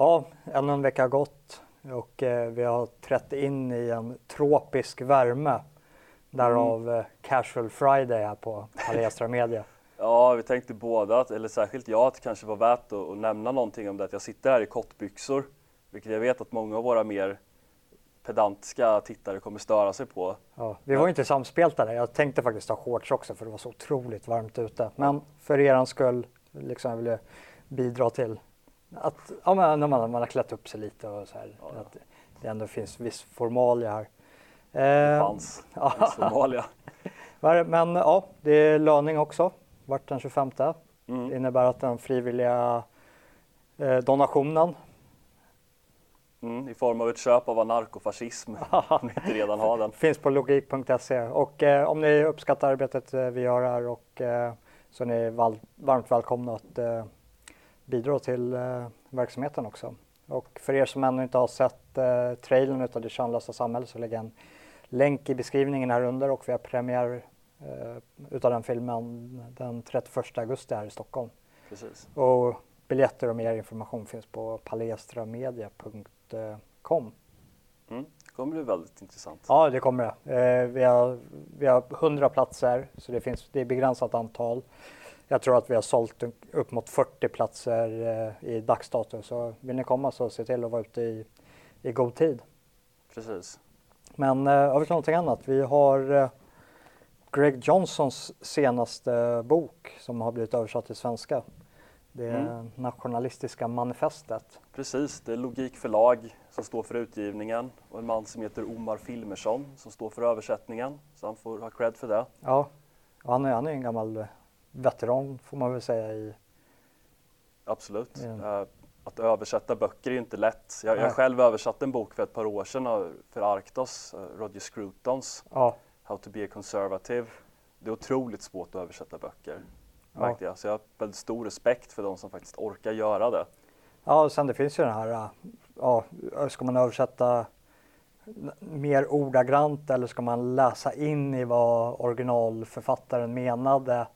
Ja, ännu en vecka har gått och eh, vi har trätt in i en tropisk värme. Därav mm. Casual Friday här på Palestra Media. ja, vi tänkte båda, eller särskilt jag, att det kanske var värt att, att nämna någonting om det. Att jag sitter här i kottbyxor, vilket jag vet att många av våra mer pedantiska tittare kommer störa sig på. Ja, vi var inte samspelta där. Jag tänkte faktiskt ha shorts också för det var så otroligt varmt ute. Men för er skull liksom jag ville bidra till att ja, men när man, man har klätt upp sig lite och så här, ja. att det ändå finns viss formalia här. Det eh, fanns ja. formalia. men ja, det är löning också, vart den 25. Mm. Det innebär att den frivilliga eh, donationen Mm, I form av ett köp av anarkofascism, om ni inte redan har den. Finns på logik.se och eh, om ni uppskattar arbetet eh, vi gör här och eh, så är ni varmt välkomna att eh, bidra till eh, verksamheten också. Och för er som ännu inte har sett eh, trailern utav Det könlösa samhället så lägger jag en länk i beskrivningen här under och vi har premiär eh, utav den filmen den 31 augusti här i Stockholm. Precis. Och biljetter och mer information finns på palestramedia.com. Mm, det kommer bli väldigt intressant. Ja, det kommer det. Eh, vi, har, vi har 100 platser så det, finns, det är begränsat antal. Jag tror att vi har sålt upp mot 40 platser eh, i dagsdatum så vill ni komma så se till att vara ute i, i god tid. Precis. Men eh, över till någonting annat. Vi har eh, Greg Johnsons senaste bok som har blivit översatt till svenska. Det mm. Nationalistiska manifestet. Precis, det är Logik förlag som står för utgivningen och en man som heter Omar Filmersson som står för översättningen. Så han får ha cred för det. Ja, och han är, han är en gammal veteran får man väl säga i Absolut. Mm. Att översätta böcker är ju inte lätt. Jag, jag själv översatte en bok för ett par år sedan för Arktos, eh, Roger Scrutons ja. How to be a conservative. Det är otroligt svårt att översätta böcker. Ja. jag. Så jag har väldigt stor respekt för de som faktiskt orkar göra det. Ja, och sen det finns ju den här, eh, ja, ska man översätta mer ordagrant eller ska man läsa in i vad originalförfattaren menade?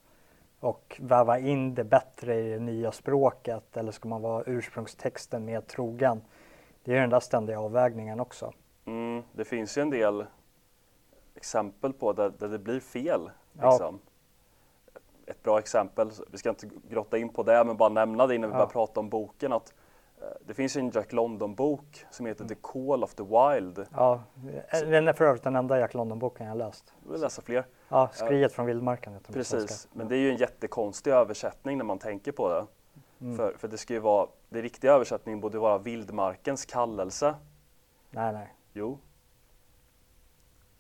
Och väva in det bättre i det nya språket eller ska man vara ursprungstexten mer trogen? Det är den där ständiga avvägningen också. Mm, det finns ju en del exempel på där, där det blir fel. Liksom. Ja. Ett bra exempel, vi ska inte grotta in på det men bara nämna det innan vi ja. börjar prata om boken. att det finns en Jack London-bok som heter The Call of the Wild. Ja, den är för övrigt den enda Jack London-boken jag läst. Du vill läsa fler? Ja, Skriet från vildmarken heter Precis, men det är ju en jättekonstig översättning när man tänker på det. Mm. För, för det ska ju vara, det riktiga översättningen borde vara vildmarkens kallelse. Nej, nej. Jo.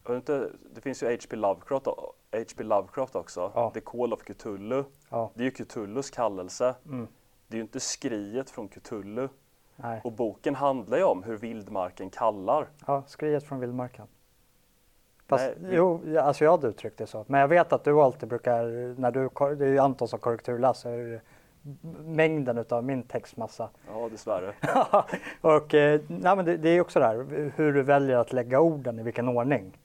Inte, det finns ju H.P. Lovecraft, H.P. Lovecraft också, ja. The Call of Cthulhu. Ja. Det är ju Cthulhus kallelse. Mm. Det är ju inte skriet från Cthulhu. Nej. Och boken handlar ju om hur vildmarken kallar. Ja, skriet från vildmarken. Fast, Nej, vi... jo, alltså jag hade uttryckt det så. Men jag vet att du alltid brukar, när du, det är ju Anton som korrekturläser mängden utav min textmassa. Ja, dessvärre. och eh, nej, men det, det är också det här hur du väljer att lägga orden i vilken ordning.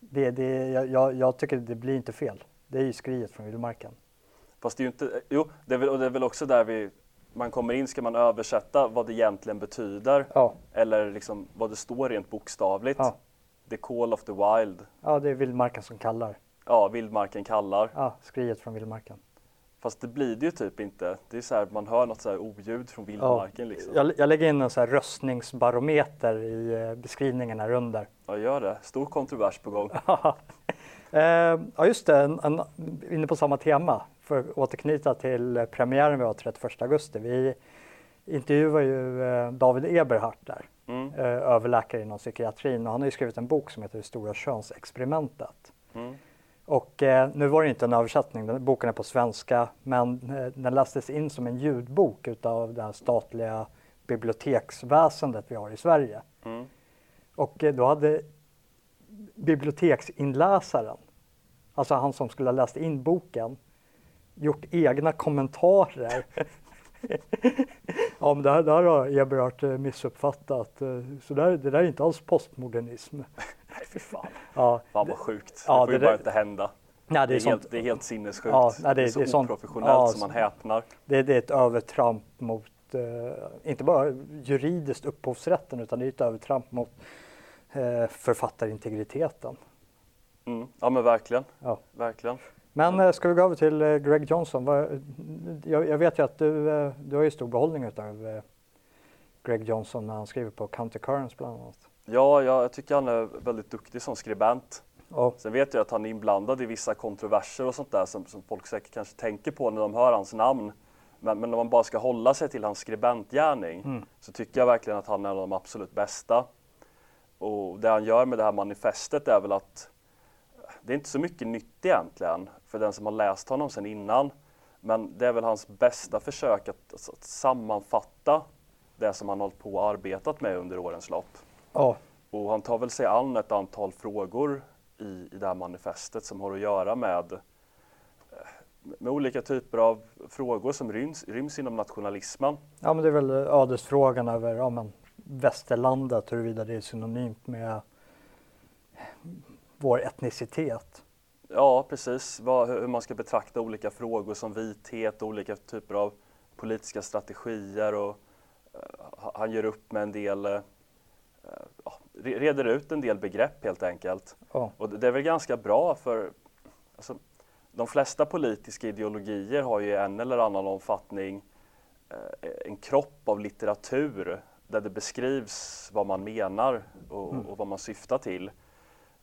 Det, det, jag, jag tycker det blir inte fel. Det är ju skriet från vildmarken. Fast det är ju inte, jo, det är väl, och det är väl också där vi, man kommer in, ska man översätta vad det egentligen betyder? Ja. Eller liksom vad det står rent bokstavligt? Ja. The call of the wild. Ja, det är vildmarken som kallar. Ja, vildmarken kallar. Ja, skriet från vildmarken. Fast det blir det ju typ inte. Det är så här, man hör något så här oljud från vildmarken. Ja. Liksom. Jag, jag, lägger in en så här röstningsbarometer i eh, beskrivningen här under. Ja, gör det. Stor kontrovers på gång. eh, ja, just det. En, en, inne på samma tema för att återknyta till premiären vi har 31 augusti. Vi intervjuar ju eh, David Eberhardt där, mm. Eh, överläkare inom psykiatrin och han har ju skrivit en bok som heter Det stora könsexperimentet. Mm. Och eh, nu var det inte en översättning, den, boken är på svenska, men eh, den lästes in som en ljudbok utav det här statliga biblioteksväsendet vi har i Sverige. Mm. Och eh, då hade biblioteksinläsaren, alltså han som skulle ha läst in boken, gjort egna kommentarer. ja, men det här, det här har Eberhard eh, missuppfattat. Eh, så där, det där är inte alls postmodernism. Nej, fy fan. Ja, fan vad sjukt. Ja, det får ju bara inte hända. Nej, det, är det, är helt, det är helt sinnessjukt. Ja, nej, det, det, är så det är oprofessionellt ja, som man häpnar. Det, det är ett övertramp mot eh, inte bara juridiskt upphovsrätten utan det är ett övertramp mot eh, författarintegriteten. Mm. Ja men verkligen. Ja. verkligen. Men eh, ska vi gå över till eh, Greg Johnson? Jag, vet ju att du, eh, du har ju stor behållning av Greg Johnson när han skriver på Countercurrents bland annat. Ja, jag tycker han är väldigt duktig som skribent. Oh. Sen vet jag att han är inblandad i vissa kontroverser och sånt där som, som folk säkert kanske tänker på när de hör hans namn. Men, men om man bara ska hålla sig till hans skribentgärning mm. så tycker jag verkligen att han är en av de absolut bästa. Och det han gör med det här manifestet är väl att det är inte så mycket nytt egentligen för den som har läst honom sen innan. Men det är väl hans bästa försök att, att, att sammanfatta det som han hållit på och arbetat med under årens lopp. Ja. Och han tar väl sig an ett antal frågor i, i det här manifestet som har att göra med, eh, med olika typer av frågor som ryms, ryms inom nationalismen. Ja men det är väl ödesfrågan över ja, men, västerlandet, huruvida det är synonymt med vår etnicitet. Ja, precis. Vad, hur man ska betrakta olika frågor som vithet och olika typer av politiska strategier. Och, uh, han gör upp med en del, uh, reder ut en del begrepp helt enkelt. Oh. Och det är väl ganska bra för alltså, de flesta politiska ideologier har ju en eller annan omfattning uh, en kropp av litteratur där det beskrivs vad man menar och, mm. och vad man syftar till.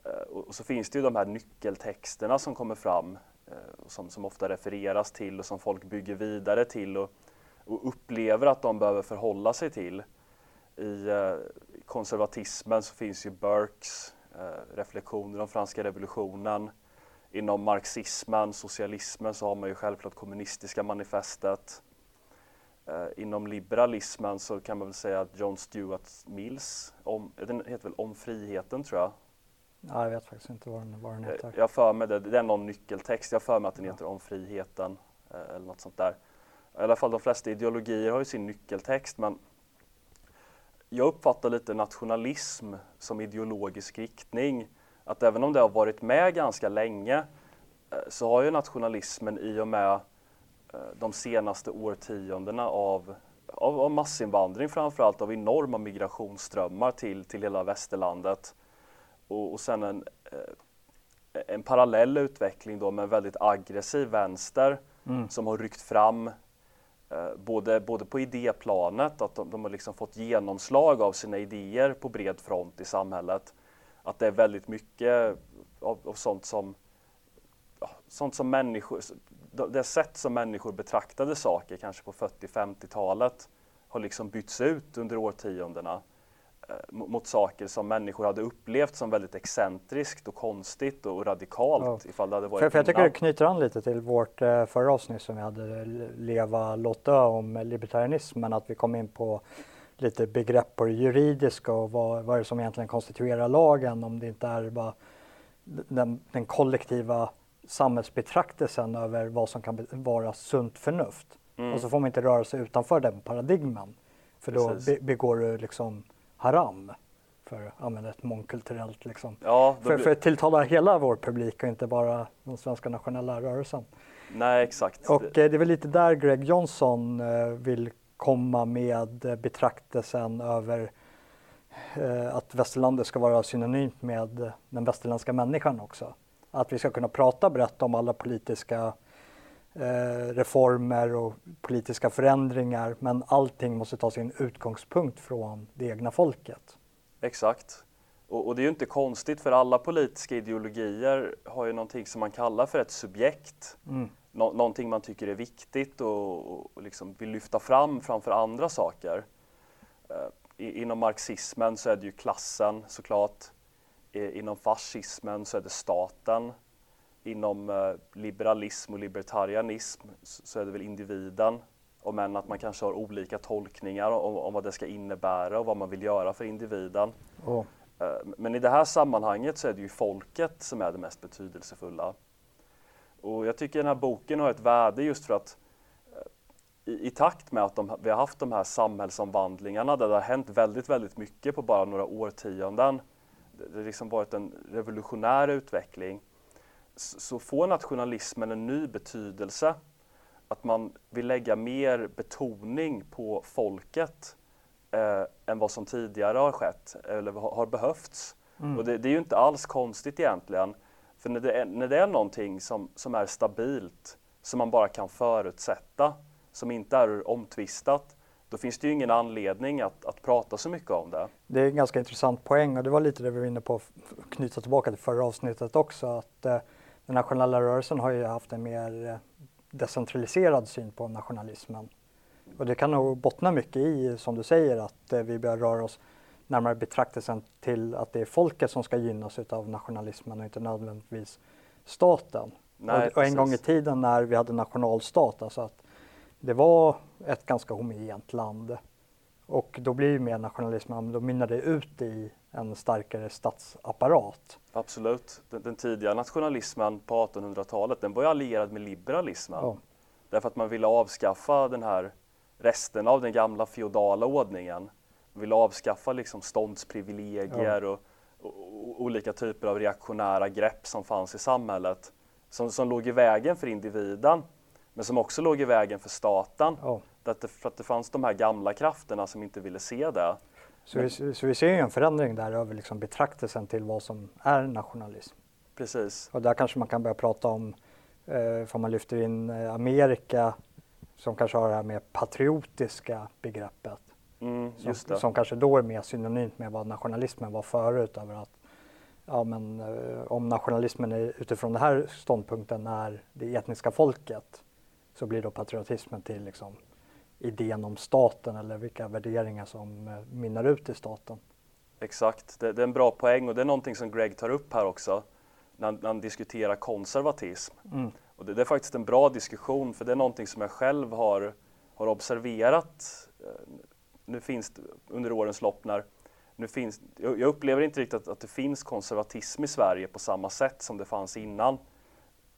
Eh, och så finns det ju de här nyckeltexterna som kommer fram eh, som, som ofta refereras till och som folk bygger vidare till och, och upplever att de behöver förhålla sig till. I eh, konservatismen så finns ju Burkes eh, reflektioner om franska revolutionen. Inom marxismen, socialismen så har man ju självklart kommunistiska manifestet. inom liberalismen så kan man väl säga att John Stuart Mills, om, den heter väl Om friheten tror jag, Ja, jag vet faktiskt inte vad den, vad den heter. Jag för mig det, det är någon nyckeltext, jag för mig att den heter Om friheten eh, eller något sånt där. I alla fall de flesta ideologier har ju sin nyckeltext men jag uppfattar lite nationalism som ideologisk riktning. Att även om det har varit med ganska länge eh, så har ju nationalismen i och med eh, de senaste årtiondena av, av, av massinvandring framförallt, av enorma migrationsströmmar till, till hela västerlandet och, och sen en, eh, en parallell utveckling då med en väldigt aggressiv vänster mm. som har ryckt fram eh, både, både på idéplanet, att de, de, har liksom fått genomslag av sina idéer på bred front i samhället. Att det är väldigt mycket av, av sånt som sånt som människor, det sätt som människor betraktade saker kanske på 40-50-talet har liksom bytts ut under årtiondena. Eh, mot saker som människor hade upplevt som väldigt excentriskt och konstigt och radikalt ja. ifall det hade varit för, för Jag tycker det knyter an lite till vårt eh, förra avsnitt som vi hade Leva, låt dö om libertarianism men att vi kom in på lite begrepp på det juridiska och vad, vad är det som egentligen konstituerar lagen om det inte är bara den, den kollektiva samhällsbetraktelsen över vad som kan vara sunt förnuft. Mm. Och så får man inte röra sig utanför den paradigmen. För då be, begår du liksom haram för att använda ett mångkulturellt liksom. Ja, för, blir... för att tilltala hela vår publik och inte bara den svenska nationella rörelsen. Nej, exakt. Och eh, det är väl lite där Greg Johnson eh, vill komma med betraktelsen över eh, att västerlandet ska vara synonymt med den västerländska människan också. Att vi ska kunna prata brett om alla politiska Eh, reformer och politiska förändringar men allting måste ta sin utgångspunkt från det egna folket. Exakt. Och, och, det är ju inte konstigt för alla politiska ideologier har ju någonting som man kallar för ett subjekt. Mm. Nå någonting man tycker är viktigt och, och liksom vill lyfta fram framför andra saker. Uh, i, inom marxismen så är det ju klassen såklart. I, inom fascismen så är det staten inom eh, liberalism och libertarianism så är det väl individen om än att man kanske har olika tolkningar om, om vad det ska innebära och vad man vill göra för individen. Oh. Men i det här sammanhanget så är det ju folket som är det mest betydelsefulla. Och jag tycker den här boken har ett värde just för att eh, i, i takt med att de, vi har haft de här samhällsomvandlingarna där det har hänt väldigt, väldigt mycket på bara några årtionden. Det har liksom varit en revolutionär utveckling så får nationalismen en ny betydelse. att man vill lägga mer betoning på folket eh, än vad som tidigare har skett eller har behövts. Mm. Och det, det, är ju inte alls konstigt egentligen. För när det är, när det är någonting som, som är stabilt, som man bara kan förutsätta, som inte är omtvistat, då finns det ju ingen anledning att, att prata så mycket om det. Det är en ganska intressant poäng och det var lite det vi var inne på, knyta tillbaka till förra avsnittet också, att eh, den nationella rörelsen har ju haft en mer eh, decentraliserad syn på nationalismen. Och det kan nog bottna mycket i, som du säger, att eh, vi bör röra oss närmare betraktelsen till att det är folket som ska gynnas av nationalismen och inte nödvändigtvis staten. Nej, och, och en gång i tiden när vi hade nationalstat, alltså att det var ett ganska homogent land. Och då blir ju mer nationalismen, då mynnar det ut i en starkare statsapparat. Absolut. Den, den tidiga nationalismen på 1800-talet, den var ju allierad med liberalismen. Ja. Därför att man ville avskaffa den här resten av den gamla feodala ordningen. Man ville avskaffa liksom ståndsprivilegier ja. och, och, och, olika typer av reaktionära grepp som fanns i samhället. Som, som låg i vägen för individen, men som också låg i vägen för staten. Ja. Att det, för att det fanns de här gamla krafterna som inte ville se det. Så, vi, så vi ser ju en förändring där över liksom betraktelsen till vad som är nationalism. Precis. Och där kanske man kan börja prata om, eh, för man lyfter in eh, Amerika som kanske har det här mer patriotiska begreppet. Mm, som, som, kanske då är mer synonymt med vad nationalismen var förut. Över att, ja, men, eh, om nationalismen är utifrån den här ståndpunkten är det etniska folket så blir då patriotismen till liksom, idén om staten eller vilka värderingar som eh, minnar ut i staten. Exakt, det, det, är en bra poäng och det är någonting som Greg tar upp här också när han, när han diskuterar konservatism. Mm. Och det, det, är faktiskt en bra diskussion för det är någonting som jag själv har, har observerat eh, nu finns under årens lopp när nu finns, jag upplever inte riktigt att, att det finns konservatism i Sverige på samma sätt som det fanns innan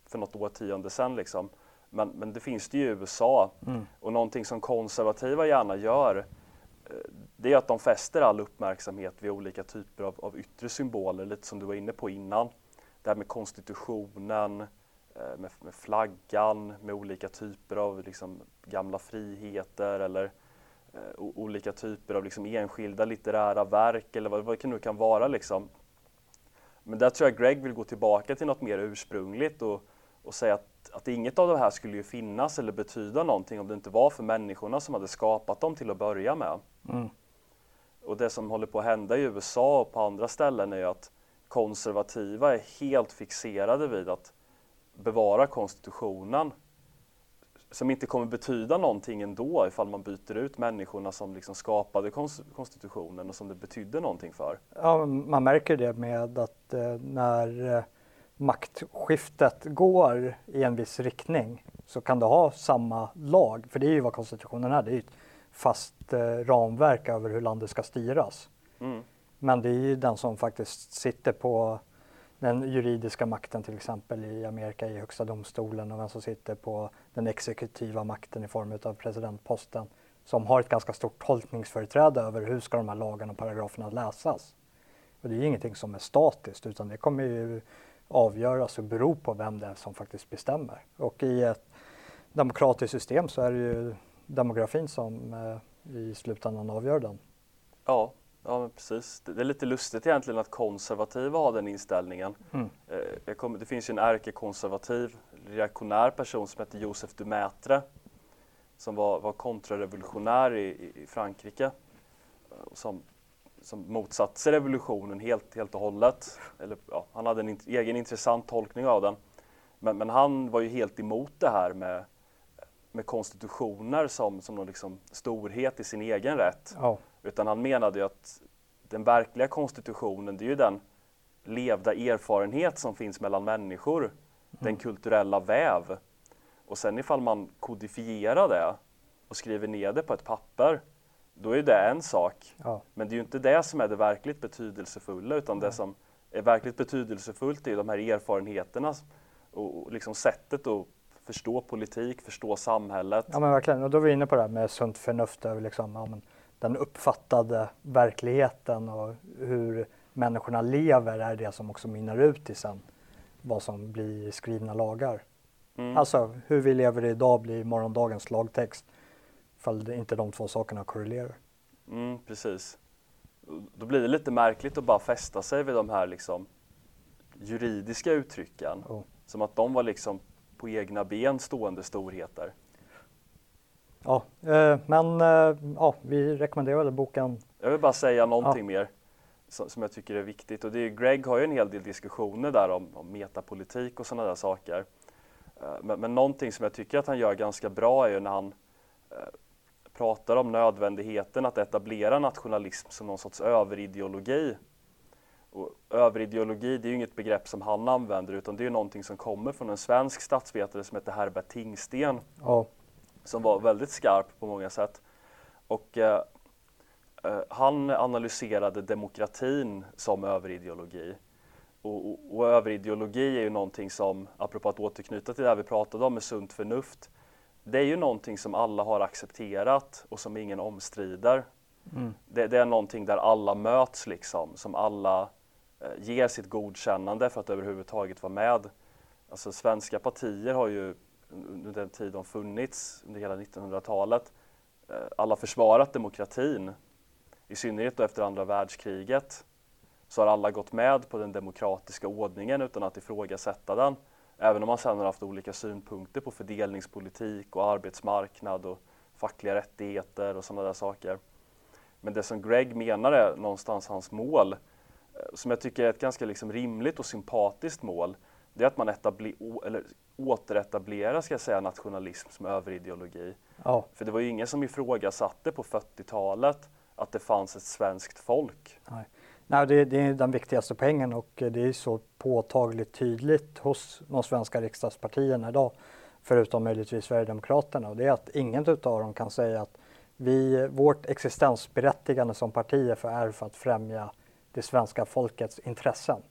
för något årtionde sedan. Liksom. Men, men det finns det ju i USA mm. och någonting som konservativa gärna gör eh, det är att de fäster all uppmärksamhet vid olika typer av, av yttre symboler, lite som du var inne på innan. Det här med konstitutionen, eh, med, med flaggan, med olika typer av liksom, gamla friheter eller eh, olika typer av liksom, enskilda litterära verk eller vad, vad det nu kan vara. Liksom. Men där tror jag Greg vill gå tillbaka till något mer ursprungligt och, och säga att att inget av det här skulle ju finnas eller betyda någonting om det inte var för människorna som hade skapat dem till att börja med. Mm. Och det som håller på att hända i USA och på andra ställen är ju att konservativa är helt fixerade vid att bevara konstitutionen som inte kommer betyda någonting ändå ifall man byter ut människorna som liksom skapade konstitutionen och som det betydde någonting för. Ja, man märker det med att eh, när eh, maktskiftet går i en viss riktning så kan du ha samma lag, för det är ju vad konstitutionen är, det är ett fast eh, ramverk över hur landet ska styras. Mm. Men det är ju den som faktiskt sitter på den juridiska makten till exempel i Amerika i högsta domstolen och den som sitter på den exekutiva makten i form av presidentposten som har ett ganska stort tolkningsföreträde över hur ska de här lagarna och paragraferna läsas. Och det är ingenting som är statiskt utan det kommer ju avgöras och bero på vem det är som faktiskt bestämmer. Och i ett demokratiskt system så är det ju demografin som eh, i slutändan avgör den. Ja, ja men precis. Det är lite lustigt egentligen att konservativa har den inställningen. Mm. Eh, kommer, det finns ju en ärkekonservativ reaktionär person som heter Josef Dumaitre som var, var kontrarevolutionär i, i Frankrike. Eh, som som motsatte sig revolutionen helt, helt och hållet. Eller, ja, han hade en int egen intressant tolkning av den. Men, men, han var ju helt emot det här med, med konstitutioner som, som någon liksom storhet i sin egen rätt. Oh. Utan han menade ju att den verkliga konstitutionen, det är ju den levda erfarenhet som finns mellan människor, mm. den kulturella väv. Och sen ifall man kodifierar det och skriver ner det på ett papper då är det en sak. Ja. Men det är ju inte det som är det verkligt betydelsefulla utan det som är verkligt betydelsefullt är de här erfarenheterna och liksom sättet att förstå politik, förstå samhället. Ja men verkligen, och då är vi inne på det här med sunt förnuft över liksom, ja, den uppfattade verkligheten och hur människorna lever är det som också minnar ut i sen vad som blir skrivna lagar. Mm. Alltså hur vi lever idag blir morgondagens lagtext ifall inte de två sakerna korrelerar. Mm, precis. Då blir det lite märkligt att bara fästa sig vid de här liksom juridiska uttrycken. Oh. Som att de var liksom på egna ben stående storheter. Ja, eh, men eh, ja, vi rekommenderade boken. Jag vill bara säga någonting ja. mer som, som, jag tycker är viktigt och det är, Greg har ju en hel del diskussioner där om, om metapolitik och sådana där saker. Eh, men, men någonting som jag tycker att han gör ganska bra är ju när han eh, pratar om nödvändigheten att etablera nationalism som någon sorts överideologi. Och överideologi, det är ju inget begrepp som han använder utan det är någonting som kommer från en svensk statsvetare som heter Herbert Tingsten. Ja. Som var väldigt skarp på många sätt. Och eh, eh, han analyserade demokratin som överideologi. Och, och, och överideologi är ju någonting som, apropå att återknyta till det här vi pratade om med sunt förnuft, det är ju någonting som alla har accepterat och som ingen omstrider. Mm. Det, det, är någonting där alla möts liksom, som alla eh, ger sitt godkännande för att överhuvudtaget vara med. Alltså svenska partier har ju under den tid de funnits, under hela 1900-talet, eh, alla försvarat demokratin. I synnerhet efter andra världskriget så har alla gått med på den demokratiska ordningen utan att ifrågasätta den. Även om man sedan har haft olika synpunkter på fördelningspolitik och arbetsmarknad och fackliga rättigheter och sådana där saker. Men det som Greg menar är någonstans hans mål, eh, som jag tycker är ett ganska liksom rimligt och sympatiskt mål, det är att man eller återetablerar ska jag säga, nationalism som överideologi. Ja. För det var ju ingen som ifrågasatte på 40-talet att det fanns ett svenskt folk. Nej. Nej, det, det, är den viktigaste poängen och det är så påtagligt tydligt hos de svenska riksdagspartierna idag, förutom möjligtvis Sverigedemokraterna, och det är att ingen av dem kan säga att vi, vårt existensberättigande som parti är för, är för att främja det svenska folkets intressen.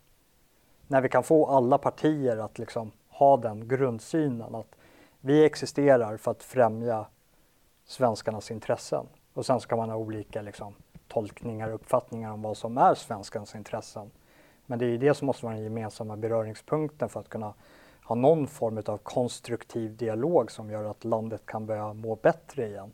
När vi kan få alla partier att liksom ha den grundsynen att vi existerar för att främja svenskarnas intressen. Och sen ska man ha olika liksom, tolkningar och uppfattningar om vad som är svenskans intressen. Men det är ju det som måste vara den gemensamma beröringspunkten för att kunna ha någon form av konstruktiv dialog som gör att landet kan börja må bättre igen.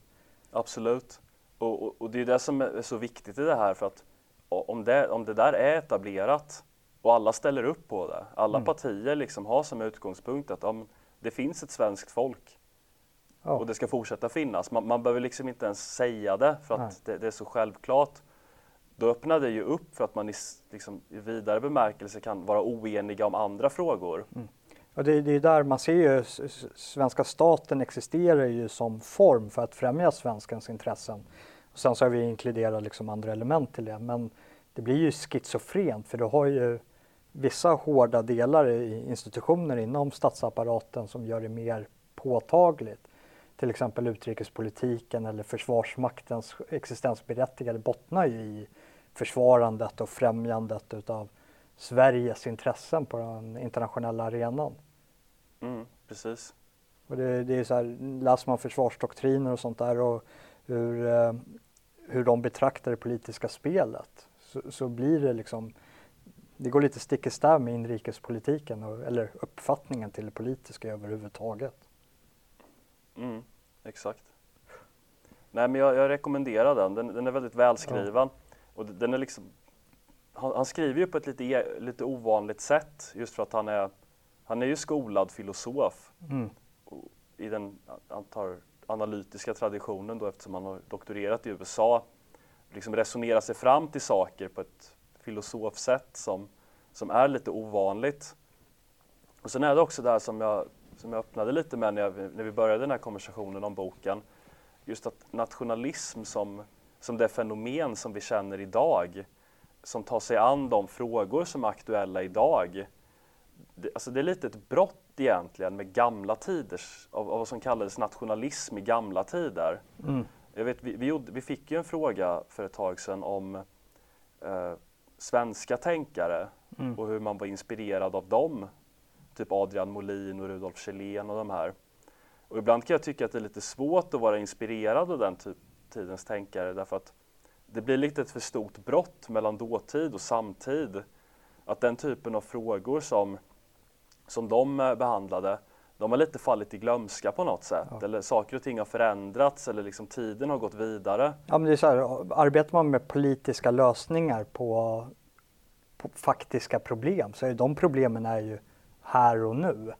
Absolut. Och, och, och det är det som är så viktigt i det här för att om det, om det där är etablerat och alla ställer upp på det, alla mm. partier liksom har som utgångspunkt att om det finns ett svenskt folk Ja. Och det ska fortsätta finnas. Man, man behöver liksom inte ens säga det för att det, det, är så självklart. Då öppnar det ju upp för att man i, liksom, i vidare bemärkelse kan vara oeniga om andra frågor. Mm. Och det, det är där man ser ju, svenska staten existerar ju som form för att främja svenskans intressen. Och sen så har vi inkluderat liksom andra element till det. Men det blir ju schizofrent för du har ju vissa hårda delar i institutioner inom statsapparaten som gör det mer påtagligt till exempel utrikespolitiken eller försvarsmaktens existensberättigade bottnar ju i försvarandet och främjandet utav Sveriges intressen på den internationella arenan. Mm, precis. Och det, det är så här, läser man försvarsdoktriner och sånt där och hur, eh, hur de betraktar det politiska spelet så, så, blir det liksom det går lite stick i stäv med inrikespolitiken och, eller uppfattningen till det politiska överhuvudtaget. Mm, exakt. Nej men jag, jag rekommenderar den. den, den är väldigt välskriven. Ja. Och den är liksom, han, han, skriver ju på ett lite, e, lite ovanligt sätt just för att han är, han är ju skolad filosof mm. i den antar, analytiska traditionen då eftersom han har doktorerat i USA. Liksom resonera sig fram till saker på ett filosofsätt som, som är lite ovanligt. Och sen är det också det här som jag som jag öppnade lite med när, jag, när vi började den här konversationen om boken. Just att nationalism som, som det fenomen som vi känner idag, som tar sig an de frågor som är aktuella idag. Det, alltså det är lite ett brott egentligen med gamla tiders, av, av vad som kallades nationalism i gamla tider. Mm. Jag vet, vi, vi, gjorde, vi, fick ju en fråga för ett tag sedan om eh, svenska tänkare mm. och hur man var inspirerad av dem typ Adrian Molin och Rudolf Kjellén och de här. Och ibland kan jag tycka att det är lite svårt att vara inspirerad av den typ, tidens tänkare därför att det blir lite ett för stort brott mellan dåtid och samtid. Att den typen av frågor som, som de eh, behandlade, de har lite fallit i glömska på något sätt. Ja. Eller saker och ting har förändrats eller liksom tiden har gått vidare. Ja, men det är så här, arbetar man med politiska lösningar på, på faktiska problem så är de problemen är ju här och nu.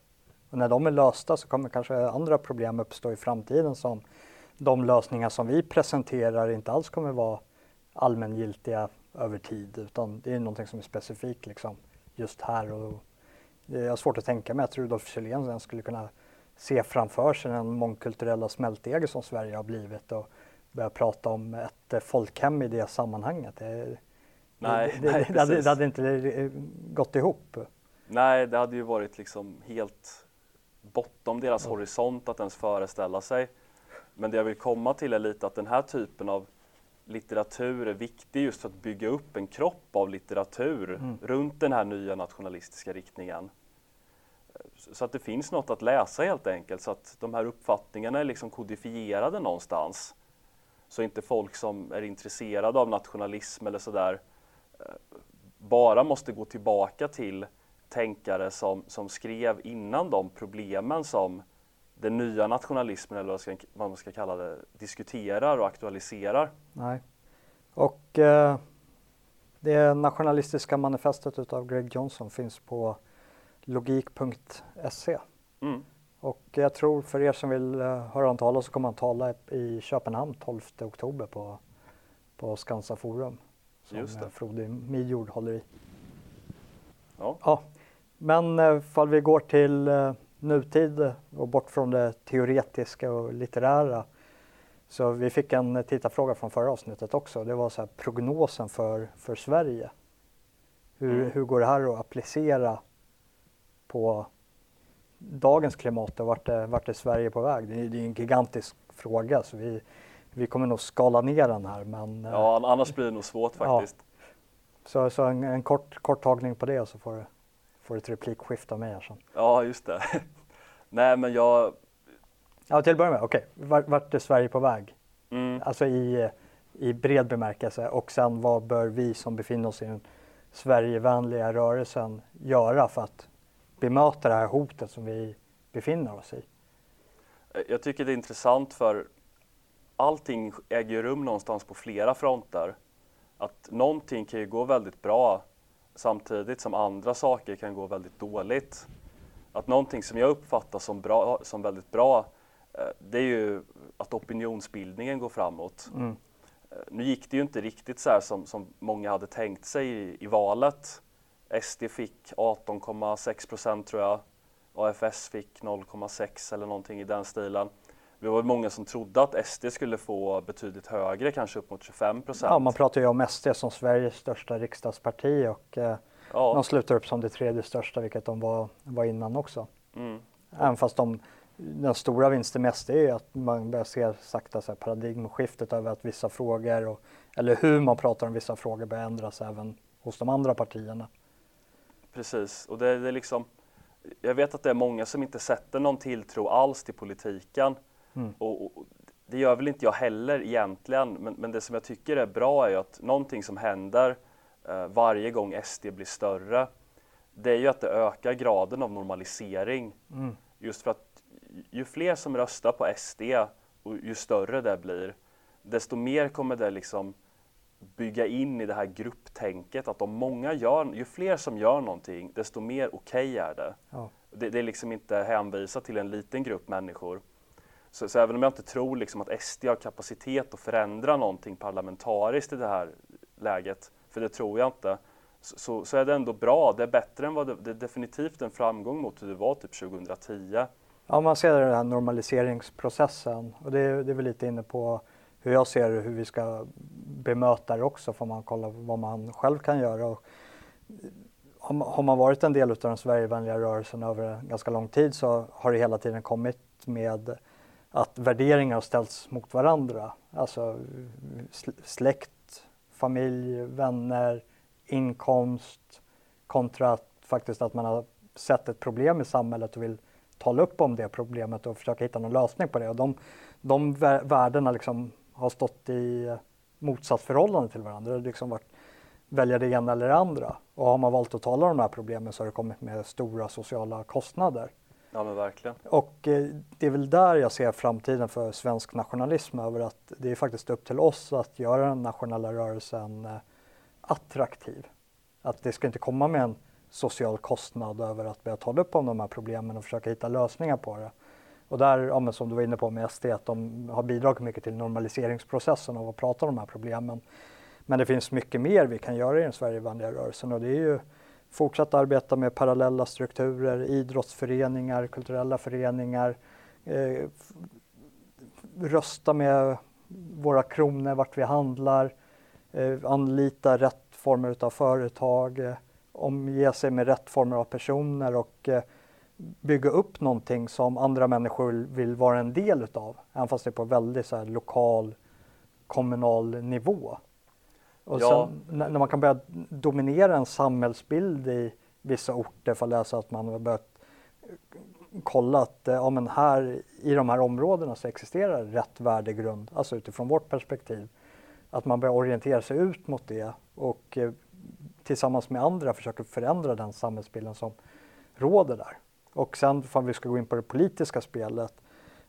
Och när de är lösta så kommer kanske andra problem uppstå i framtiden som de lösningar som vi presenterar inte alls kommer vara allmängiltiga över tid utan det är någonting som är specifikt liksom just här och jag har svårt att tänka mig att Rudolf Kjellén skulle kunna se framför sig den mångkulturella smältdegel som Sverige har blivit och börja prata om ett folkhem i det sammanhanget. Det, nej, det, nej, det, hade, det hade inte gått ihop. Nej, det hade ju varit liksom helt bortom deras horisont att ens föreställa sig. Men det jag vill komma till är lite att den här typen av litteratur är viktig just för att bygga upp en kropp av litteratur mm. runt den här nya nationalistiska riktningen. Så att det finns något att läsa helt enkelt, så att de här uppfattningarna är liksom kodifierade någonstans. Så inte folk som är intresserade av nationalism eller sådär eh, bara måste gå tillbaka till tänkare som, som skrev innan de problemen som den nya nationalismen, eller vad, ska, vad man ska kalla det, diskuterar och aktualiserar. Nej. Och eh, det nationalistiska manifestet utav Greg Johnson finns på logik.se. Mm. Och jag tror för er som vill uh, höra honom tala så kommer han tala i Köpenhamn 12 oktober på, på Skansa Forum. Som Just det. Frode Midjord håller i. Ja. ja. Men uh, fall vi går till uh, nutid och bort från det teoretiska och litterära. Så vi fick en tittarfråga från förra avsnittet också. Det var så här, prognosen för, för Sverige. Hur, mm. hur går det här att applicera på dagens klimat och vart är, vart är Sverige på väg? Det är, det är en gigantisk fråga så vi, vi kommer nog skala ner den här. Men, ja, annars blir det nog svårt faktiskt. Ja. Så, så en, en, kort, kort tagning på det så får du, får ett replikskifte av mig här sen. Ja, just det. Nej, men jag... Ja, till att börja med, okej, okay. vart, vart är Sverige på väg? Mm. Alltså i, i bred bemärkelse och sen vad bör vi som befinner oss i den Sverigevänliga rörelsen göra för att bemöta det här hotet som vi befinner oss i? Jag tycker det är intressant för allting äger rum någonstans på flera fronter. Att någonting kan ju gå väldigt bra samtidigt som andra saker kan gå väldigt dåligt. Att någonting som jag uppfattar som, bra, som väldigt bra eh, det är ju att opinionsbildningen går framåt. Mm. Eh, nu gick det ju inte riktigt så här som, som många hade tänkt sig i, i valet. SD fick 18,6 procent tror jag. AFS fick 0,6 eller någonting i den stilen. Vi var många som trodde att SD skulle få betydligt högre, kanske upp mot 25 procent. Ja, man pratar ju om SD som Sveriges största riksdagsparti och eh, ja. de slutar upp som det tredje största, vilket de var, var innan också. Mm. Även fast de, den stora vinsten med SD är att man börjar se sakta så här paradigmskiftet över att vissa frågor, och, eller hur man pratar om vissa frågor börjar ändras även hos de andra partierna. Precis, och det, det är liksom jag vet att det är många som inte sätter någon tilltro alls till politiken. Mm. Och, och, det gör väl inte jag heller egentligen, men, men, det som jag tycker är bra är ju att någonting som händer eh, varje gång SD blir större, det är ju att det ökar graden av normalisering. Mm. Just för att ju fler som röstar på SD och ju större det blir, desto mer kommer det liksom bygga in i det här grupptänket att om många gör, ju fler som gör någonting, desto mer okej okay är det. Ja. det. det. är liksom inte hänvisat till en liten grupp människor. Så, så, även om jag inte tror liksom att SD har kapacitet att förändra någonting parlamentariskt i det här läget, för det tror jag inte, så, så är det ändå bra. Det är bättre än vad det, det är definitivt en framgång mot hur det var typ 2010. Ja, man ser den här normaliseringsprocessen och det, det är väl lite inne på hur jag ser hur vi ska bemöta det också får man kolla vad man själv kan göra. Och har man varit en del av den Sverigevänliga rörelsen över ganska lång tid så har det hela tiden kommit med att värderingar har ställts mot varandra. Alltså släkt, familj, vänner, inkomst kontra att faktiskt att man har sett ett problem i samhället och vill tala upp om det problemet och försöka hitta någon lösning på det. Och de, de värdena liksom har stått i motsatsförhållande till varandra. Det har liksom varit välja det ena eller det andra. Och har man valt att tala om de här problemen så har det kommit med stora sociala kostnader. Ja men verkligen. Och eh, det är väl där jag ser framtiden för svensk nationalism över att det är faktiskt upp till oss att göra den nationella rörelsen eh, attraktiv. Att det ska inte komma med en social kostnad över att börja tagit upp om de här problemen och försöka hitta lösningar på det. Och där, ja, som du var inne på med SD, att de har bidragit mycket till normaliseringsprocessen av att prata om de här problemen. Men det finns mycket mer vi kan göra i den Sverigevänliga rörelsen och det är ju Fortsatt arbeta med parallella strukturer, idrottsföreningar, kulturella föreningar, eh, rösta med våra kronor vart vi handlar, eh, anlita rätt former av företag, eh, omge sig med rätt former av personer och eh, bygga upp någonting som andra människor vill vara en del utav, även fast det är på väldigt så här, lokal, kommunal nivå. Och ja. sen när man kan börja dominera en samhällsbild i vissa orter för att läsa att man har börjat kolla att ja, men här i de här områdena så existerar rätt värdegrund, alltså utifrån vårt perspektiv. Att man börjar orientera sig ut mot det och eh, tillsammans med andra försöker förändra den samhällsbilden som råder där. Och sen om vi ska gå in på det politiska spelet,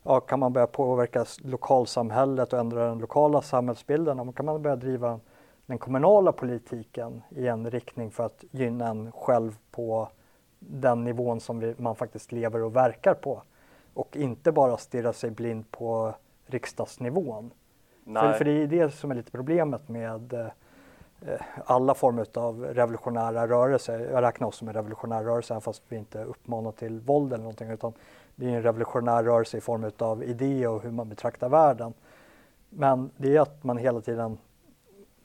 ja, kan man börja påverka lokalsamhället och ändra den lokala samhällsbilden, ja, kan man börja driva den kommunala politiken i en riktning för att gynna en själv på den nivån som vi, man faktiskt lever och verkar på. Och inte bara stirra sig blind på riksdagsnivån. För, för, det är det som är lite problemet med eh, alla former av revolutionära rörelser. Jag räknar oss som en revolutionär rörelse även fast vi inte uppmanar till våld eller någonting utan det är en revolutionär rörelse i form av idé och hur man betraktar världen. Men det är att man hela tiden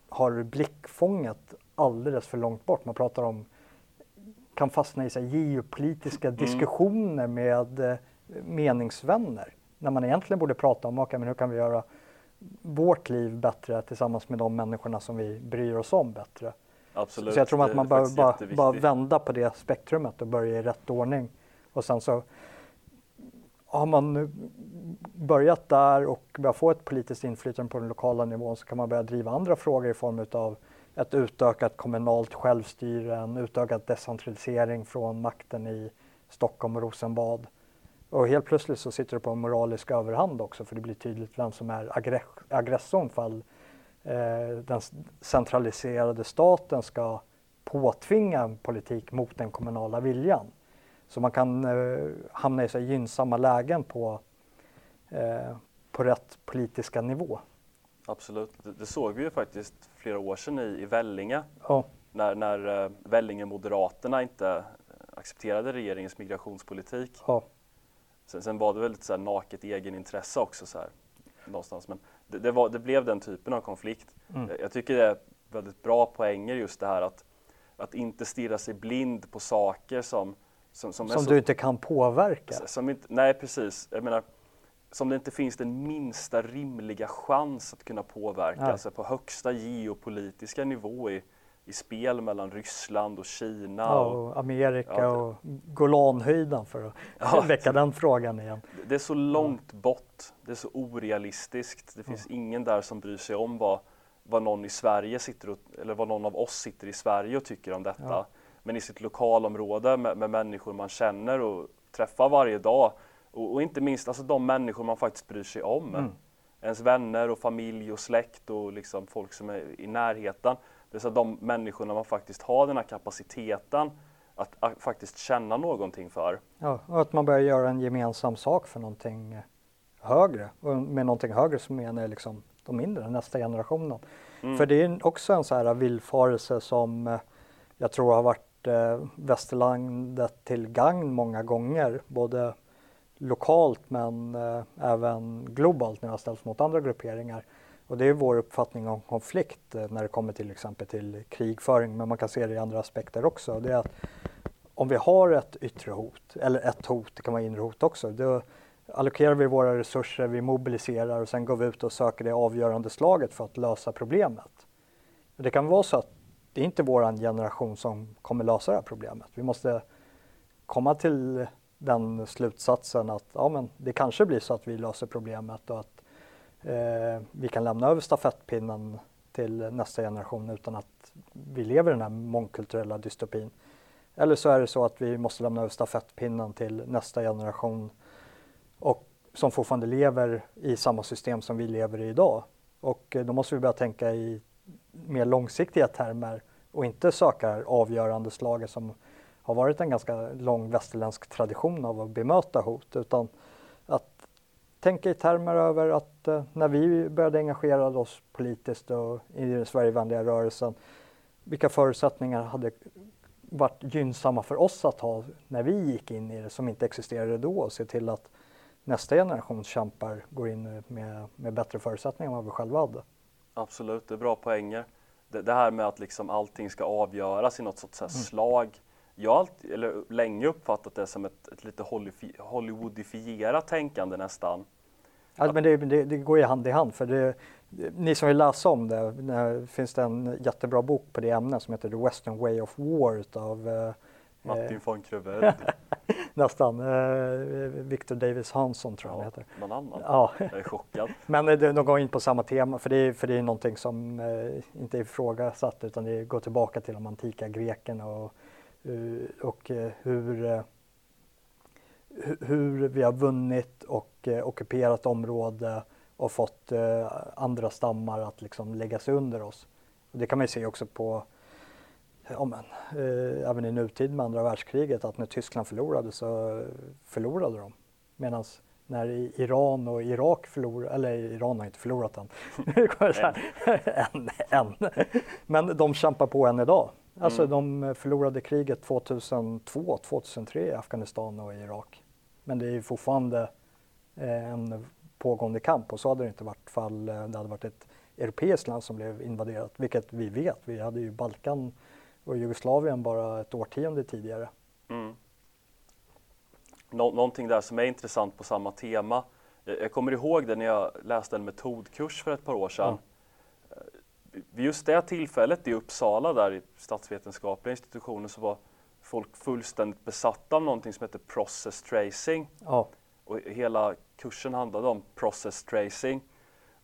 har blickfånget alldeles för långt bort. Man pratar om, kan fastna i så geopolitiska mm. diskussioner med eh, meningsvänner. När man egentligen borde prata om, okay, men hur kan vi göra vårt liv bättre tillsammans med de människorna som vi bryr oss om bättre. Absolut. Så jag tror att man bör bara, bara vända på det spektrumet och börja i rätt ordning. Och sen så har man börjat där och börjat få ett politiskt inflytande på den lokala nivån så kan man börja driva andra frågor i form av ett utökat kommunalt självstyre, en utökad decentralisering från makten i Stockholm och Rosenbad. Och helt plötsligt så sitter du på en moralisk överhand också för det blir tydligt vem som är aggressorn fall eh, den centraliserade staten ska påtvinga en politik mot den kommunala viljan. Så man kan eh, hamna i så gynnsamma lägen på, eh, på rätt politiska nivå. Absolut, det, det, såg vi ju faktiskt flera år sedan i, i Vellinge. Ja. När, när uh, Vellinge Moderaterna inte accepterade regeringens migrationspolitik. Ja. Sen, sen var det väl lite så här naket egenintresse också så här, någonstans. Men det, det, var, det blev den typen av konflikt. Mm. Jag, jag tycker det är väldigt bra poänger just det här att, att inte stirra sig blind på saker som som, som, som så, du inte kan påverka? Som inte, nej, precis. Jag menar, som det inte finns den minsta rimliga chans att kunna påverka, nej. alltså på högsta geopolitiska nivå i, i spel mellan Ryssland och Kina. Ja, och, Amerika ja, och Golanhöjden för att ja, väcka den frågan igen. Det är så långt bort, det är så orealistiskt. Det finns ingen där som bryr sig om vad, vad någon i Sverige sitter och, eller vad någon av oss sitter i Sverige och tycker om detta men i sitt lokalområde med, med människor man känner och träffar varje dag. Och, och, inte minst alltså de människor man faktiskt bryr sig om. Mm. Ens vänner och familj och släkt och liksom folk som är i närheten. Det är så de människorna man faktiskt har den här kapaciteten att, att, faktiskt känna någonting för. Ja, och att man börjar göra en gemensam sak för någonting högre. Och med någonting högre så menar jag liksom de mindre, nästa generationen. Mm. För det är också en så här villfarelse som eh, jag tror har varit eh, västerlandet till gagn många gånger, både lokalt men eh, även globalt när det har ställts mot andra grupperingar. Och det är vår uppfattning om konflikt eh, när det kommer till exempel till krigföring, men man kan se det i andra aspekter också. Det är att om vi har ett yttre hot, eller ett hot, det kan vara inre hot också, då allokerar vi våra resurser, vi mobiliserar och sen går vi ut och söker det avgörande slaget för att lösa problemet. Det kan vara så att det är inte vår generation som kommer lösa det här problemet. Vi måste komma till den slutsatsen att ja, men det kanske blir så att vi löser problemet och att eh, vi kan lämna över stafettpinnen till nästa generation utan att vi lever i den här mångkulturella dystopin. Eller så är det så att vi måste lämna över stafettpinnen till nästa generation och som fortfarande lever i samma system som vi lever i idag. Och eh, då måste vi börja tänka i mer långsiktiga termer och inte söka avgörande slaget som har varit en ganska lång västerländsk tradition av att bemöta hot utan att tänka i termer över att eh, när vi började engagera oss politiskt och i den Sverigevänliga rörelsen vilka förutsättningar hade varit gynnsamma för oss att ha när vi gick in i det som inte existerade då och se till att nästa generations kämpar går in med, med bättre förutsättningar än vad vi själva hade. Absolut, det är bra poänger. Det, det här med att liksom allting ska avgöras i något sorts mm. slag. Jag har alltid, eller länge uppfattat det som ett, ett lite Hollywoodifierat tänkande nästan. Ja, men det, det, det, går ju hand i hand för det, ni som vill läsa om det, det finns det en jättebra bok på det ämnet som heter The Western Way of War eh, Martin von Creveld. Nästan. Eh, Victor Davis Hansson tror jag ja, han heter. Någon annan? Ja. Jag är chockad. Men eh, de går in på samma tema för det är, för det är någonting som eh, inte är ifrågasatt utan det går tillbaka till de antika grekerna och, och hur, hur vi har vunnit och ockuperat område och fått andra stammar att liksom lägga sig under oss. Och det kan man ju se också på ja, men, eh, även i nutid med andra världskriget att när Tyskland förlorade så förlorade de. Medan när Iran och Irak förlorade, eller Iran har inte förlorat än, än, än. men de kämpar på än idag. Alltså mm. de förlorade kriget 2002, 2003 i Afghanistan och Irak. Men det är fortfarande eh, en pågående kamp och så hade det inte varit fall eh, det hade varit ett europeiskt land som blev invaderat, vilket vi vet. Vi hade ju Balkan och Jugoslavien bara ett årtionde tidigare. Mm. Nå någonting där som är intressant på samma tema. Jag kommer ihåg det när jag läste en metodkurs för ett par år sedan. Mm. Vid just det tillfället i Uppsala, där i statsvetenskapliga institutionen, så var folk fullständigt besatta av någonting som heter process tracing. Ja. Och hela kursen handlade om process tracing.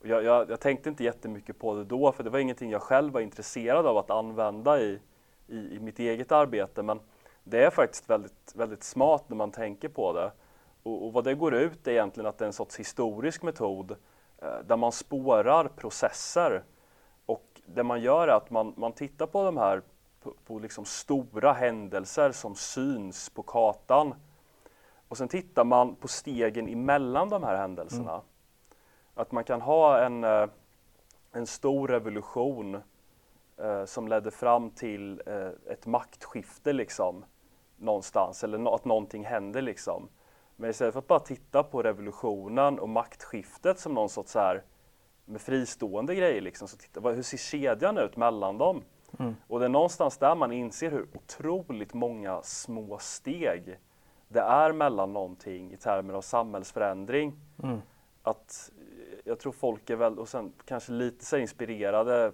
Och jag, jag, jag tänkte inte jättemycket på det då, för det var ingenting jag själv var intresserad av att använda i, i, i mitt eget arbete men det är faktiskt väldigt, väldigt smart när man tänker på det. Och, och, vad det går ut är egentligen att det är en sorts historisk metod eh, där man spårar processer. Och det man gör är att man, man tittar på de här på, på liksom stora händelser som syns på kartan. Och sen tittar man på stegen emellan de här händelserna. Mm. Att man kan ha en, eh, en stor revolution som ledde fram till eh, ett maktskifte liksom någonstans eller att någonting hände liksom. Men istället för att bara titta på revolutionen och maktskiftet som någon sorts här med fristående grejer liksom, så titta, hur ser kedjan ut mellan dem? Mm. Och det är någonstans där man inser hur otroligt många små steg det är mellan någonting i termer av samhällsförändring. Mm. Att jag tror folk är väl, och sen kanske lite så inspirerade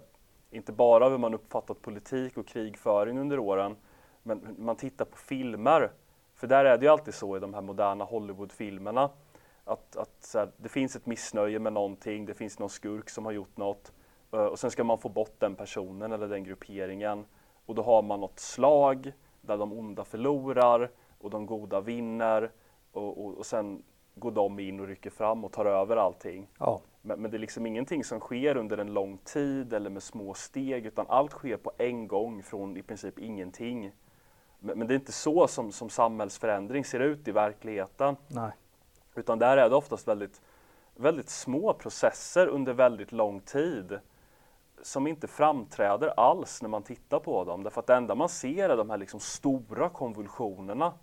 inte bara hur man uppfattat politik och krigföring under åren, men man tittar på filmer. För där är det ju alltid så i de här moderna Hollywoodfilmerna att, att här, det finns ett missnöje med någonting, det finns någon skurk som har gjort något eh, och sen ska man få bort den personen eller den grupperingen och då har man något slag där de onda förlorar och de goda vinner och, och, och sen går de in och rycker fram och tar över allting. Ja. Men, men, det är liksom ingenting som sker under en lång tid eller med små steg utan allt sker på en gång från i princip ingenting. Men, men det är inte så som, som samhällsförändring ser ut i verkligheten. Nej. Utan där är det oftast väldigt, väldigt små processer under väldigt lång tid som inte framträder alls när man tittar på dem. Därför att det enda man ser är de här liksom stora konvulsionerna.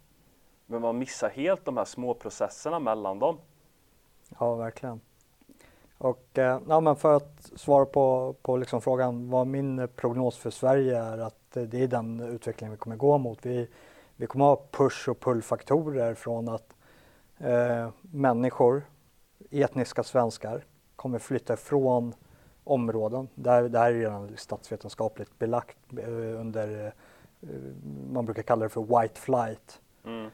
Men man missar helt de här små processerna mellan dem. Ja, verkligen. Och eh, ja, men för att svara på, på liksom frågan vad min prognos för Sverige är att det är den utvecklingen vi kommer gå mot. Vi, vi kommer ha push och pullfaktorer från att eh, människor, etniska svenskar, kommer flytta ifrån områden. Det här, det här är redan statsvetenskapligt belagt eh, under, eh, man brukar kalla det för white flight. Mm.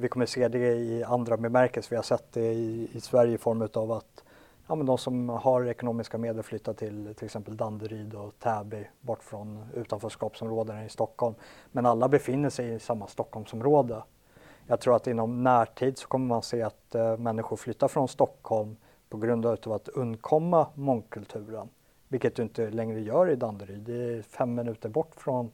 Vi kommer se det i andra bemärkelser. Vi har sett det i, i Sverige i form av att ja, men de som har ekonomiska medel flyttar till till exempel Danderyd och Täby bort från utanförskapsområdena i Stockholm. Men alla befinner sig i samma Stockholmsområde. Jag tror att inom närtid så kommer man se att eh, människor flyttar från Stockholm på grund av att undkomma mångkulturen. Vilket du inte längre gör i Danderyd. Det är fem minuter bort från,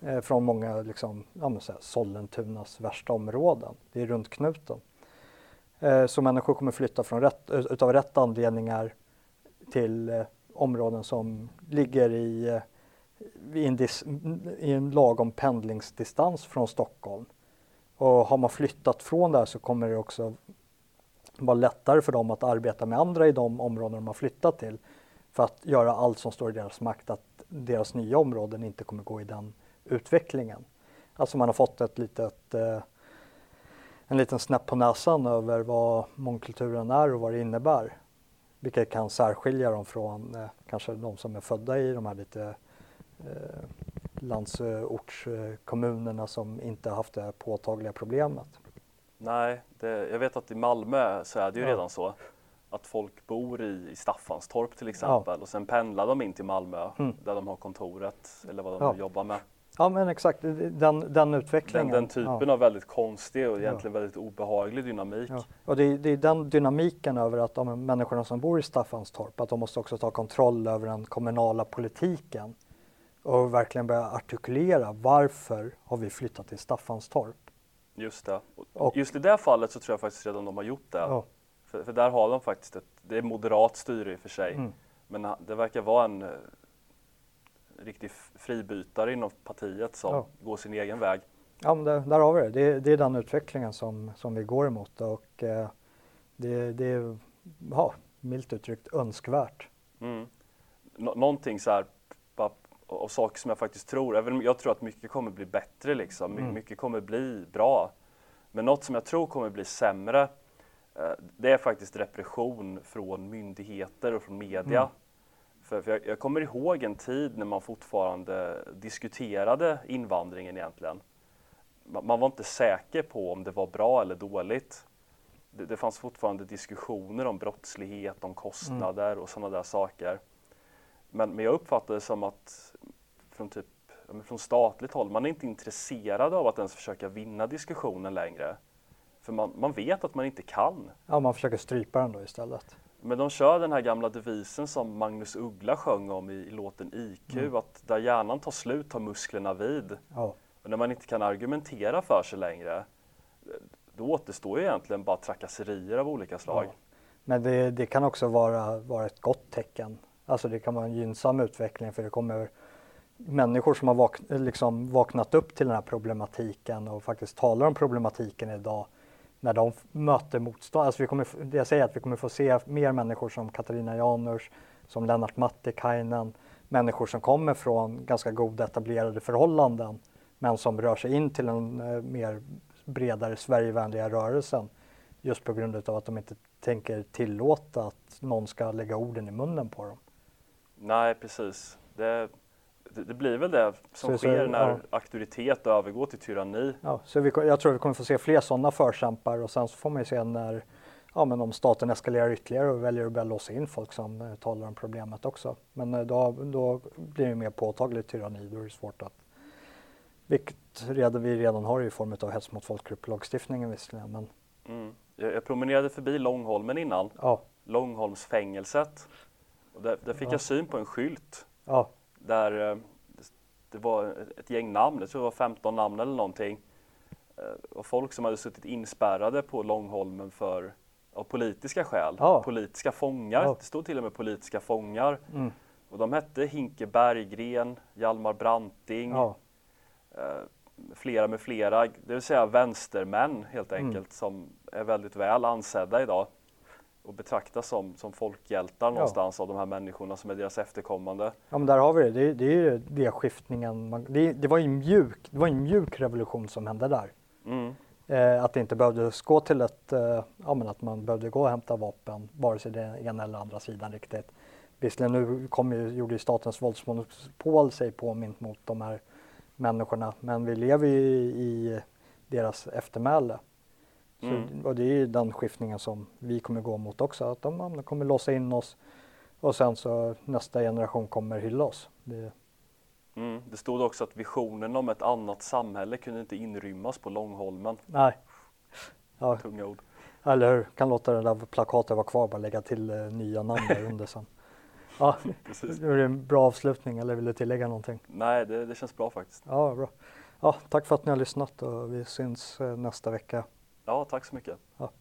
eh, från många liksom, ja, säga, Sollentunas värsta områden. Det är runt knuten. Eh, så människor kommer flytta från rätt, eh, utav rätt anledningar till eh, områden som ligger i, eh, i, en dis, i en lagom pendlingsdistans från Stockholm. Och har man flyttat från där så kommer det också vara lättare för dem att arbeta med andra i de områden de har flyttat till för att göra allt som står i deras makt att deras nya områden inte kommer gå i den utvecklingen. Alltså man har fått ett litet eh, en liten snäpp på näsan över vad mångkulturen är och vad det innebär. Vilket kan särskilja dem från eh, kanske de som är födda i de här lite eh, landsortskommunerna som inte haft det påtagliga problemet. Nej, det, jag vet att i Malmö så är det ju ja. redan så att folk bor i, i Staffanstorp till exempel ja. och sen pendlar de in till Malmö mm. där de har kontoret eller vad de ja. jobbar med. Ja men exakt, den, den utvecklingen. Den, den typen ja. av väldigt konstig och egentligen ja. väldigt obehaglig dynamik. Ja. Och det, det, är den dynamiken över att de människorna som bor i Staffanstorp, att de måste också ta kontroll över den kommunala politiken och verkligen börja artikulera varför har vi flyttat till Staffanstorp? Just det. Och, Just i det fallet så tror jag faktiskt redan de har gjort det. För, för, där har de faktiskt ett, det är moderat styre i och för sig, mm. men det verkar vara en riktig fribytare inom partiet som ja. går sin egen väg. Ja, men det, där har vi det. det. Det är den utvecklingen som, som vi går emot och eh, det, det är ja, milt uttryckt önskvärt. Mm. Nå någonting så här och saker som jag faktiskt tror, även jag tror att mycket kommer bli bättre liksom, mm. mycket kommer bli bra. Men något som jag tror kommer bli sämre, eh, det är faktiskt repression från myndigheter och från media. Mm. För, för jag, jag, kommer ihåg en tid när man fortfarande diskuterade invandringen egentligen. Man, man var inte säker på om det var bra eller dåligt. Det, det fanns fortfarande diskussioner om brottslighet, om kostnader mm. och sådana där saker. Men, men jag uppfattade det som att från, typ, från statligt håll, man är inte intresserad av att ens försöka vinna diskussionen längre. För man, man vet att man inte kan. Ja, man försöker strypa den då istället. Men de kör den här gamla devisen som Magnus Uggla sjöng om i, i låten IQ, mm. att där hjärnan tar slut tar musklerna vid. Ja. Och när man inte kan argumentera för sig längre, då återstår ju egentligen bara trakasserier av olika slag. Ja. Men det, det, kan också vara, vara ett gott tecken. Alltså det kan vara en gynnsam utveckling för det kommer människor som har vak liksom vaknat upp till den här problematiken och faktiskt talar om problematiken idag när de möter motstånd. Alltså vi kommer, det jag säger att vi kommer få se mer människor som Katarina Janouch, som Lennart Mattikainen, människor som kommer från ganska goda etablerade förhållanden men som rör sig in till den eh, mer bredare Sverigevänliga rörelsen just på grund av att de inte tänker tillåta att någon ska lägga orden i munnen på dem. Nej, precis. Det, det, det blir väl det som så, sker så, när ja. auktoritet övergår till tyranni. Ja, så vi, jag tror vi kommer få se fler sådana förkämpar och sen så får man ju se när ja, men om staten eskalerar ytterligare och väljer att börja låsa in folk som eh, talar om problemet också. Men eh, då, då blir det mer påtagligt tyranni, då är det svårt att vilket redan, vi redan har i form av hets mot folkgrupp-lagstiftningen visserligen. Men... Mm. Jag, jag promenerade förbi Långholmen innan, ja. Långholmsfängelset. Och där, där fick ja. jag syn på en skylt ja. Där eh, det var ett gäng namn, jag tror det var 15 namn eller någonting. Eh, och folk som hade suttit inspärrade på Långholmen för av politiska skäl, ja. politiska fångar. Ja. Det stod till och med politiska fångar. Mm. Och de hette Hinke Berggren, Hjalmar Branting, ja. eh, flera med flera, det vill säga vänstermän helt mm. enkelt mm. som är väldigt väl ansedda idag och betraktas som, som folkhjältar någonstans av de här människorna som är deras efterkommande. Ja men där har vi det, det, det är ju det skiftningen, man, det, det, var ju mjuk, det var en mjuk revolution som hände där. Mm. Eh, att det inte behövde gå till ett, eh, ja men att man behövde gå och hämta vapen, vare sig den ena eller andra sidan riktigt. Visserligen nu kom ju, gjorde ju statens våldsmonopol sig påmint mot de här människorna, men vi lever ju i, i deras eftermäle. Mm. och det är ju den skiftningen som vi kommer gå mot också, att de, de kommer låsa in oss och sen så nästa generation kommer hylla oss. Det... Mm. det stod också att visionen om ett annat samhälle kunde inte inrymmas på Långholmen. Nej. Ja. Tunga ord. Eller hur, kan låta det där plakatet vara kvar, bara lägga till eh, nya namn där under sen. Ja, Precis. det en bra avslutning eller vill du tillägga någonting? Nej, det, det känns bra faktiskt. Ja, bra. Ja, tack för att ni har lyssnat och vi syns eh, nästa vecka. Ja, tack så mycket. Ja.